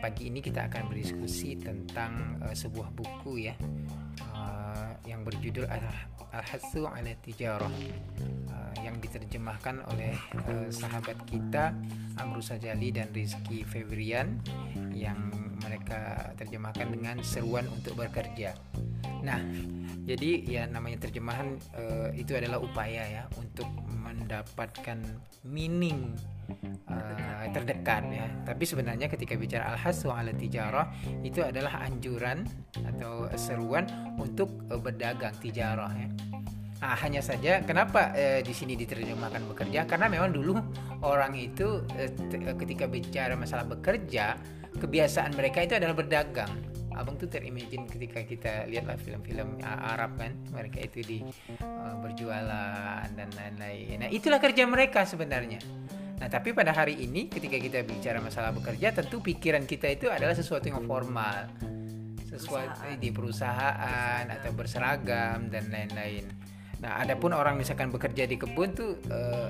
pagi ini kita akan berdiskusi tentang uh, sebuah buku ya uh, yang berjudul Al-Hatsu ala Tijarah uh, yang diterjemahkan oleh uh, sahabat kita Amru Sajali dan Rizky Febrian yang mereka terjemahkan dengan seruan untuk bekerja. Nah, jadi ya namanya terjemahan uh, itu adalah upaya ya untuk mendapatkan meaning uh, terdekat ya. Tapi sebenarnya ketika bicara al-hasu ala tijarah itu adalah anjuran atau seruan untuk uh, berdagang tijarah ya. Nah, hanya saja kenapa uh, di sini diterjemahkan bekerja karena memang dulu orang itu uh, ketika bicara masalah bekerja kebiasaan mereka itu adalah berdagang abang tuh terimagine ketika kita lihatlah film-film Arab kan mereka itu di uh, berjualan dan lain-lain nah itulah kerja mereka sebenarnya nah tapi pada hari ini ketika kita bicara masalah bekerja tentu pikiran kita itu adalah sesuatu yang formal sesuatu perusahaan. di perusahaan atau berseragam dan lain-lain nah adapun orang misalkan bekerja di kebun tuh uh,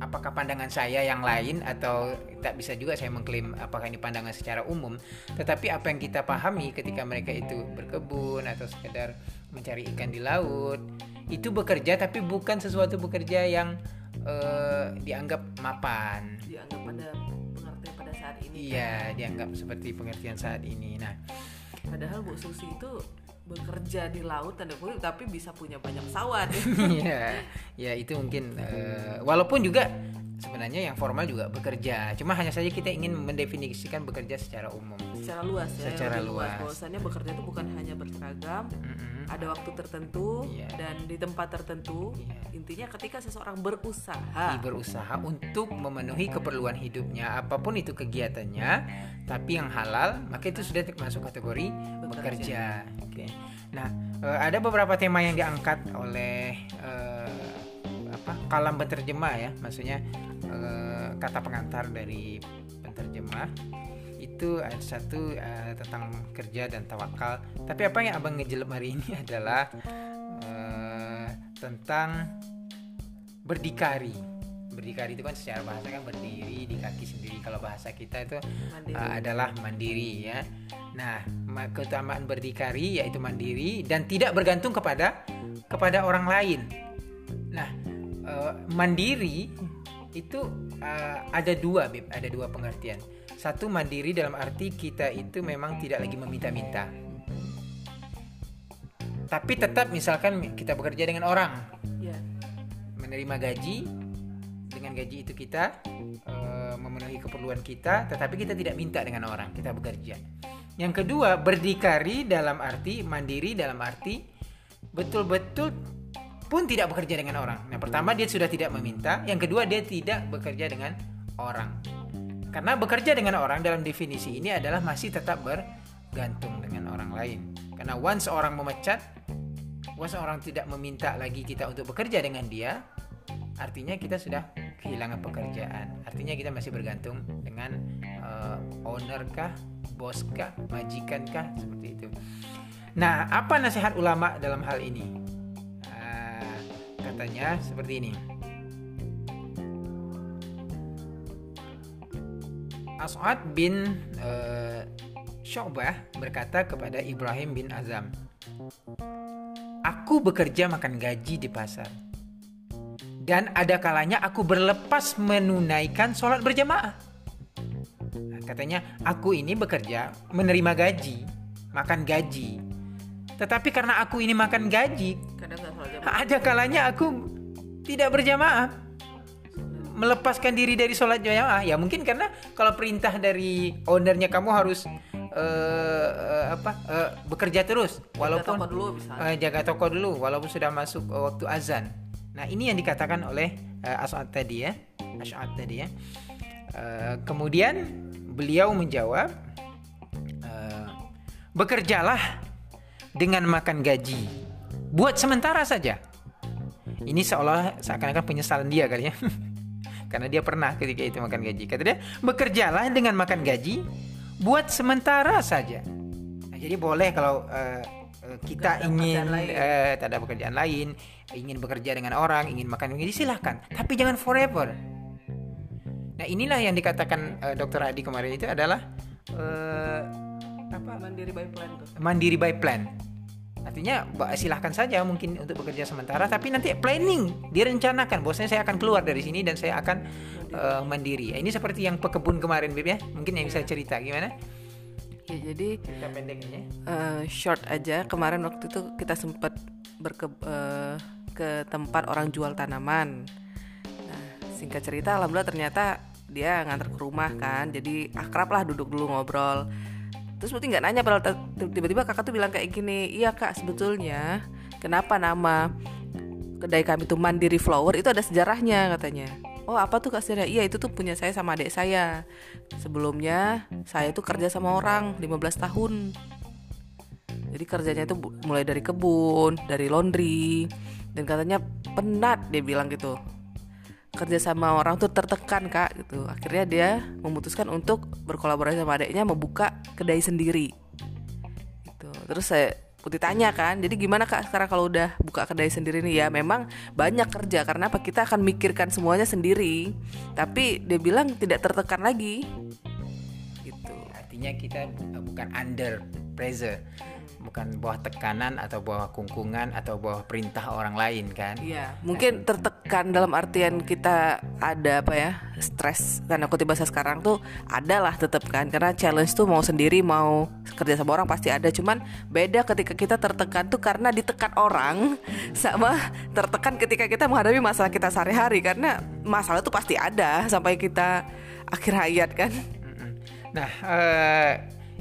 apakah pandangan saya yang lain atau tak bisa juga saya mengklaim apakah ini pandangan secara umum tetapi apa yang kita pahami ketika mereka itu berkebun atau sekedar mencari ikan di laut itu bekerja tapi bukan sesuatu bekerja yang uh, dianggap mapan. Dianggap pada pengertian pada saat ini iya kan? dianggap seperti pengertian saat ini. Nah padahal Bu Susi itu bekerja di laut tanda kutip tapi bisa punya banyak pesawat. Ya ya itu mungkin uh, walaupun juga sebenarnya yang formal juga bekerja cuma hanya saja kita ingin mendefinisikan bekerja secara umum secara luas ya secara luas, luas. bahwasannya bekerja itu bukan hanya berseragam mm -hmm. ada waktu tertentu yeah. dan di tempat tertentu yeah. intinya ketika seseorang berusaha berusaha untuk memenuhi keperluan hidupnya apa pun itu kegiatannya tapi yang halal maka itu sudah masuk kategori bekerja, bekerja. Oke. Okay. Nah, uh, ada beberapa tema yang diangkat oleh uh, apa kalam penterjemah ya, maksudnya uh, kata pengantar dari penterjemah itu ada satu uh, tentang kerja dan tawakal. Tapi apa yang abang ngejelep hari ini adalah uh, tentang berdikari berdikari itu kan secara bahasa kan berdiri di kaki sendiri kalau bahasa kita itu mandiri. Uh, adalah mandiri ya nah keutamaan berdikari yaitu mandiri dan tidak bergantung kepada kepada orang lain nah uh, mandiri itu uh, ada dua bib ada dua pengertian satu mandiri dalam arti kita itu memang tidak lagi meminta-minta tapi tetap misalkan kita bekerja dengan orang yeah. menerima gaji dengan gaji itu kita uh, memenuhi keperluan kita, tetapi kita tidak minta dengan orang, kita bekerja. Yang kedua, berdikari dalam arti mandiri dalam arti betul-betul pun tidak bekerja dengan orang. Nah, pertama dia sudah tidak meminta, yang kedua dia tidak bekerja dengan orang. Karena bekerja dengan orang dalam definisi ini adalah masih tetap bergantung dengan orang lain. Karena once orang memecat, once orang tidak meminta lagi kita untuk bekerja dengan dia, artinya kita sudah kehilangan pekerjaan. Artinya kita masih bergantung dengan uh, owner kah, bos kah, majikan kah, seperti itu. Nah, apa nasihat ulama dalam hal ini? Katanya seperti ini. As'ad bin uh, Syu'bah berkata kepada Ibrahim bin Azam, Aku bekerja makan gaji di pasar dan ada kalanya aku berlepas menunaikan sholat berjamaah. Nah, katanya aku ini bekerja menerima gaji, makan gaji. Tetapi karena aku ini makan gaji, ada kalanya aku tidak berjamaah, melepaskan diri dari sholat jamaah. Ya mungkin karena kalau perintah dari ownernya kamu harus uh, uh, apa uh, bekerja terus, walaupun jaga toko dulu, uh, jaga toko dulu, walaupun sudah masuk uh, waktu azan. Nah, ini yang dikatakan oleh uh, As'ad tadi ya. As'ad tadi ya. Uh, kemudian beliau menjawab uh, bekerjalah dengan makan gaji buat sementara saja. Ini seolah seakan-akan penyesalan dia kali ya. Karena dia pernah ketika itu makan gaji. Kata dia, bekerjalah dengan makan gaji buat sementara saja. Nah, jadi boleh kalau uh, kita ingin uh, tak ada pekerjaan lain, ingin bekerja dengan orang, ingin makan ini silahkan, tapi jangan forever. Nah inilah yang dikatakan uh, Dokter Adi kemarin itu adalah uh, apa? Mandiri by plan tuh. Mandiri by plan. Artinya silahkan saja mungkin untuk bekerja sementara, tapi nanti planning direncanakan. Bosnya saya akan keluar dari sini dan saya akan uh, mandiri. Ini seperti yang pekebun kemarin, Bib ya. Mungkin yang bisa cerita gimana? Ya, jadi cerita pendeknya. Uh, short aja. Kemarin waktu itu kita sempat berke uh, ke tempat orang jual tanaman. Nah, singkat cerita, alhamdulillah ternyata dia ngantar ke rumah kan. Jadi akrab lah duduk dulu ngobrol terus berarti nggak nanya padahal tiba-tiba kakak tuh bilang kayak gini iya kak sebetulnya kenapa nama kedai kami tuh Mandiri Flower itu ada sejarahnya katanya. Oh apa tuh kak sejarah iya itu tuh punya saya sama adik saya. Sebelumnya saya tuh kerja sama orang 15 tahun. Jadi kerjanya itu mulai dari kebun dari laundry dan katanya penat dia bilang gitu kerja sama orang tuh tertekan kak gitu. Akhirnya dia memutuskan untuk berkolaborasi sama adiknya membuka kedai sendiri. Gitu. Terus saya Putih tanya kan, jadi gimana kak sekarang kalau udah buka kedai sendiri nih? Ya memang banyak kerja karena apa? Kita akan mikirkan semuanya sendiri, tapi dia bilang tidak tertekan lagi, gitu. Artinya kita bukan under pressure, bukan bawah tekanan atau bawah kungkungan atau bawah perintah orang lain kan? Iya mungkin tertekan dalam artian kita ada apa ya stres karena aku tiba sekarang tuh ada lah tetap kan karena challenge tuh mau sendiri mau kerja sama orang pasti ada cuman beda ketika kita tertekan tuh karena ditekan orang sama tertekan ketika kita menghadapi masalah kita sehari-hari karena masalah tuh pasti ada sampai kita akhir hayat kan? Nah uh,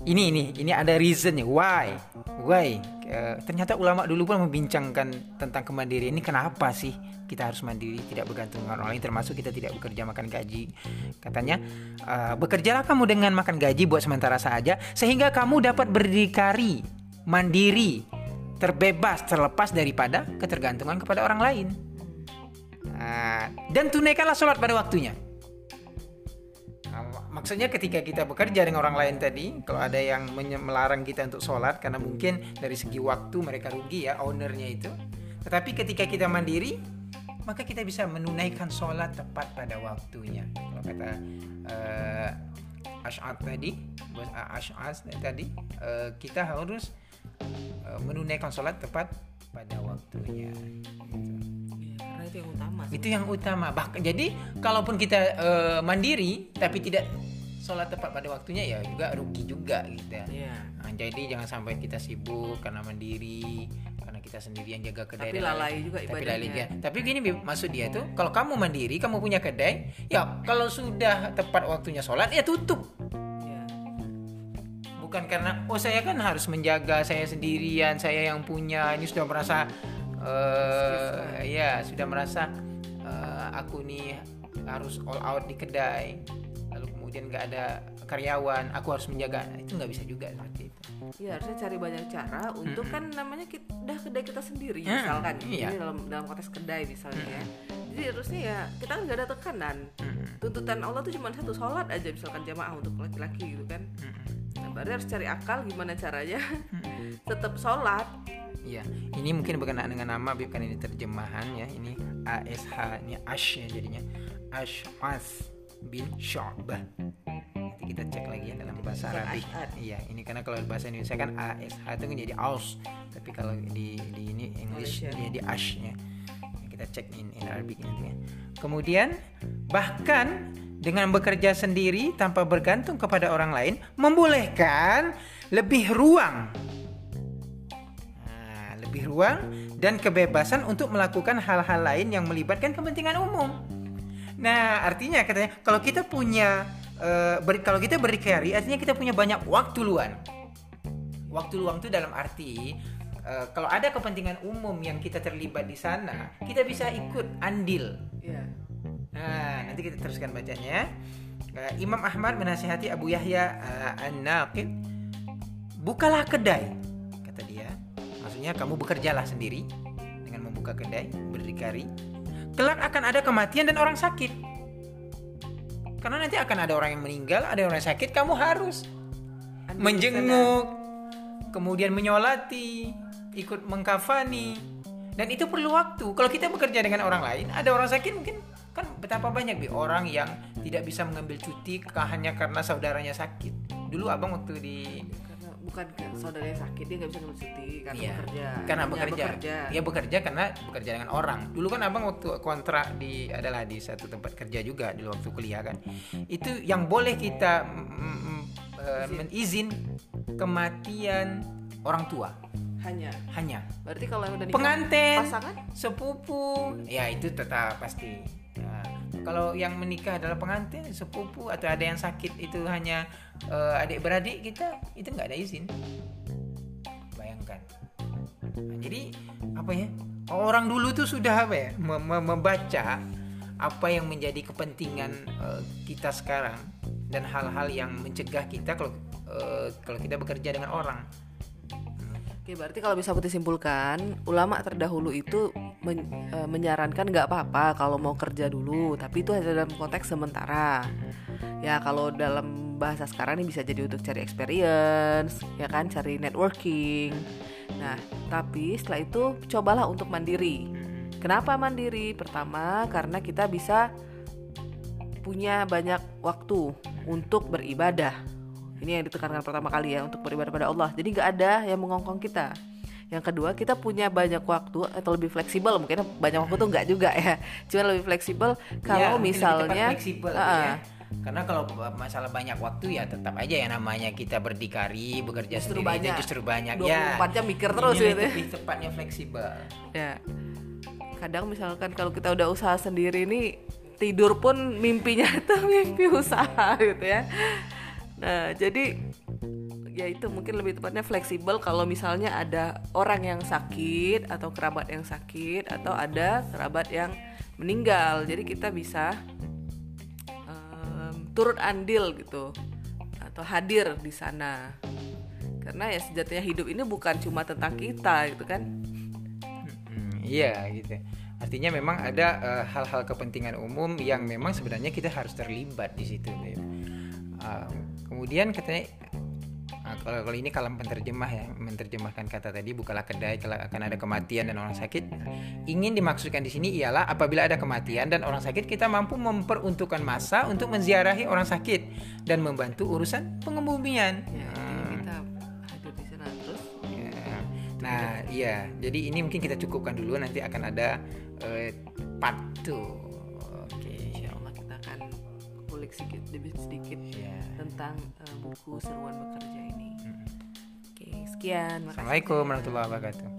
ini ini ini ada reasonnya. Why? Why? Uh, ternyata ulama dulu pun membincangkan tentang kemandirian. Ini kenapa sih kita harus mandiri tidak bergantung dengan orang lain termasuk kita tidak bekerja makan gaji? Katanya uh, bekerjalah kamu dengan makan gaji buat sementara saja sehingga kamu dapat berdikari mandiri terbebas terlepas daripada ketergantungan kepada orang lain. Uh, dan tunaikanlah sholat pada waktunya maksudnya ketika kita bekerja dengan orang lain tadi kalau ada yang melarang kita untuk sholat karena mungkin dari segi waktu mereka rugi ya ownernya itu. Tetapi ketika kita mandiri maka kita bisa menunaikan sholat tepat pada waktunya. Kalau kata uh, Ash'ad tadi Ash'ad tadi uh, kita harus uh, menunaikan sholat tepat pada waktunya. Gitu itu yang utama itu yang utama. Bahkan jadi kalaupun kita uh, mandiri tapi tidak sholat tepat pada waktunya ya juga rugi juga gitu ya. Yeah. Nah, jadi jangan sampai kita sibuk karena mandiri karena kita sendiri yang jaga kedai. Tapi lalai juga ibadahnya. Tapi lalai ya. Tapi gini maksud dia tuh kalau kamu mandiri kamu punya kedai ya kalau sudah tepat waktunya sholat ya tutup. Iya. Bukan karena oh saya kan harus menjaga saya sendirian saya yang punya ini sudah merasa uh, ya sudah merasa uh, aku nih harus all out di kedai kemudian nggak ada karyawan aku harus menjaga nah, itu nggak bisa juga seperti itu ya harusnya cari banyak cara untuk hmm. kan namanya kita udah kedai kita sendiri hmm. misalkan iya. ini dalam dalam konteks kedai misalnya hmm. ya jadi harusnya ya kita kan nggak ada tekanan hmm. tuntutan Allah tuh cuma satu sholat aja misalkan jamaah untuk laki-laki gitu kan hmm. nah baru harus cari akal gimana caranya hmm. tetap sholat Iya, ini mungkin berkenaan dengan nama, bukan ini terjemahan ya. Ini ASH, ini Ash ya jadinya. Ash'as bin Syu'bah nanti kita cek lagi ya dalam bahasa Arabik iya ini karena kalau bahasa Indonesia kan ASH itu kan jadi aus. Tapi kalau di di ini English ya. jadi ash ya. Kita cek in, in Arabic nanti ya. Kemudian bahkan dengan bekerja sendiri tanpa bergantung kepada orang lain membolehkan lebih ruang. Nah, lebih ruang dan kebebasan untuk melakukan hal-hal lain yang melibatkan kepentingan umum. Nah, artinya katanya kalau kita punya uh, ber, kalau kita berdikari artinya kita punya banyak waktu luang. Waktu luang itu dalam arti uh, kalau ada kepentingan umum yang kita terlibat di sana, kita bisa ikut andil. Yeah. Nah, nanti kita teruskan bacanya. Uh, Imam Ahmad menasihati Abu Yahya uh, An-Naqid, bukalah kedai, kata dia. Maksudnya kamu bekerjalah sendiri dengan membuka kedai, berdikari kelak akan ada kematian dan orang sakit. Karena nanti akan ada orang yang meninggal, ada orang yang sakit, kamu harus Anda menjenguk, kemudian menyolati, ikut mengkafani. Dan itu perlu waktu. Kalau kita bekerja dengan orang lain, ada orang sakit mungkin kan betapa banyak bi orang yang tidak bisa mengambil cuti hanya karena saudaranya sakit dulu abang waktu di bukan saudaranya sakit dia nggak bisa ngambil cuti karena iya, bekerja. Karena bekerja. bekerja. Ya bekerja karena bekerja dengan orang. Dulu kan abang waktu kontrak di adalah di satu tempat kerja juga dulu waktu kuliah kan. Itu yang boleh kita mm, uh, menizin kematian orang tua. Hanya. Hanya. Berarti kalau yang udah pengantin pasangan? sepupu. Ya itu tetap pasti. Ya. Kalau yang menikah adalah pengantin sepupu atau ada yang sakit itu hanya uh, adik beradik kita itu nggak ada izin. Bayangkan. Nah, jadi apa ya orang dulu tuh sudah apa ya membaca apa yang menjadi kepentingan uh, kita sekarang dan hal-hal yang mencegah kita kalau uh, kalau kita bekerja dengan orang Oke, berarti kalau bisa putih simpulkan, ulama terdahulu itu men, e, menyarankan nggak apa-apa kalau mau kerja dulu, tapi itu hanya dalam konteks sementara. Ya, kalau dalam bahasa sekarang ini bisa jadi untuk cari experience, ya kan, cari networking. Nah, tapi setelah itu cobalah untuk mandiri. Kenapa mandiri? Pertama, karena kita bisa punya banyak waktu untuk beribadah ini yang ditekankan pertama kali ya untuk beribadah pada Allah. Jadi nggak ada yang mengongkong kita. Yang kedua kita punya banyak waktu atau lebih fleksibel mungkin banyak waktu tuh nggak juga ya. Cuma lebih fleksibel kalau ya, misalnya. Fleksibel, uh, ya. Karena kalau masalah banyak waktu ya tetap aja ya namanya kita berdikari bekerja justru sendiri banyak. justru banyak 24 ya. jam mikir terus gitu. Ya. Lebih tepatnya fleksibel. Ya. Kadang misalkan kalau kita udah usaha sendiri nih tidur pun mimpinya tuh mimpi usaha gitu ya Nah, jadi ya itu mungkin lebih tepatnya fleksibel kalau misalnya ada orang yang sakit atau kerabat yang sakit atau ada kerabat yang meninggal. Jadi kita bisa um, turut andil gitu atau hadir di sana. Karena ya sejatinya hidup ini bukan cuma tentang kita gitu kan. Iya gitu. Artinya memang ada eh, hal-hal uh, kepentingan umum yang memang sebenarnya kita harus terlibat di situ. Uh, kemudian katanya nah, kalau, kalau ini kalau penerjemah ya menerjemahkan kata tadi bukalah kedai kalau akan ada kematian dan orang sakit. Ingin dimaksudkan di sini ialah apabila ada kematian dan orang sakit kita mampu memperuntukkan masa untuk menziarahi orang sakit dan membantu urusan pengebumian ya, kita hadir di sana terus. Ya. nah iya. Jadi ini mungkin kita cukupkan dulu nanti akan ada uh, part 2 kulik sedikit demi sedikit yeah. tentang uh, buku seruan bekerja ini. Hmm. Oke, sekian. Assalamualaikum warahmatullahi wabarakatuh.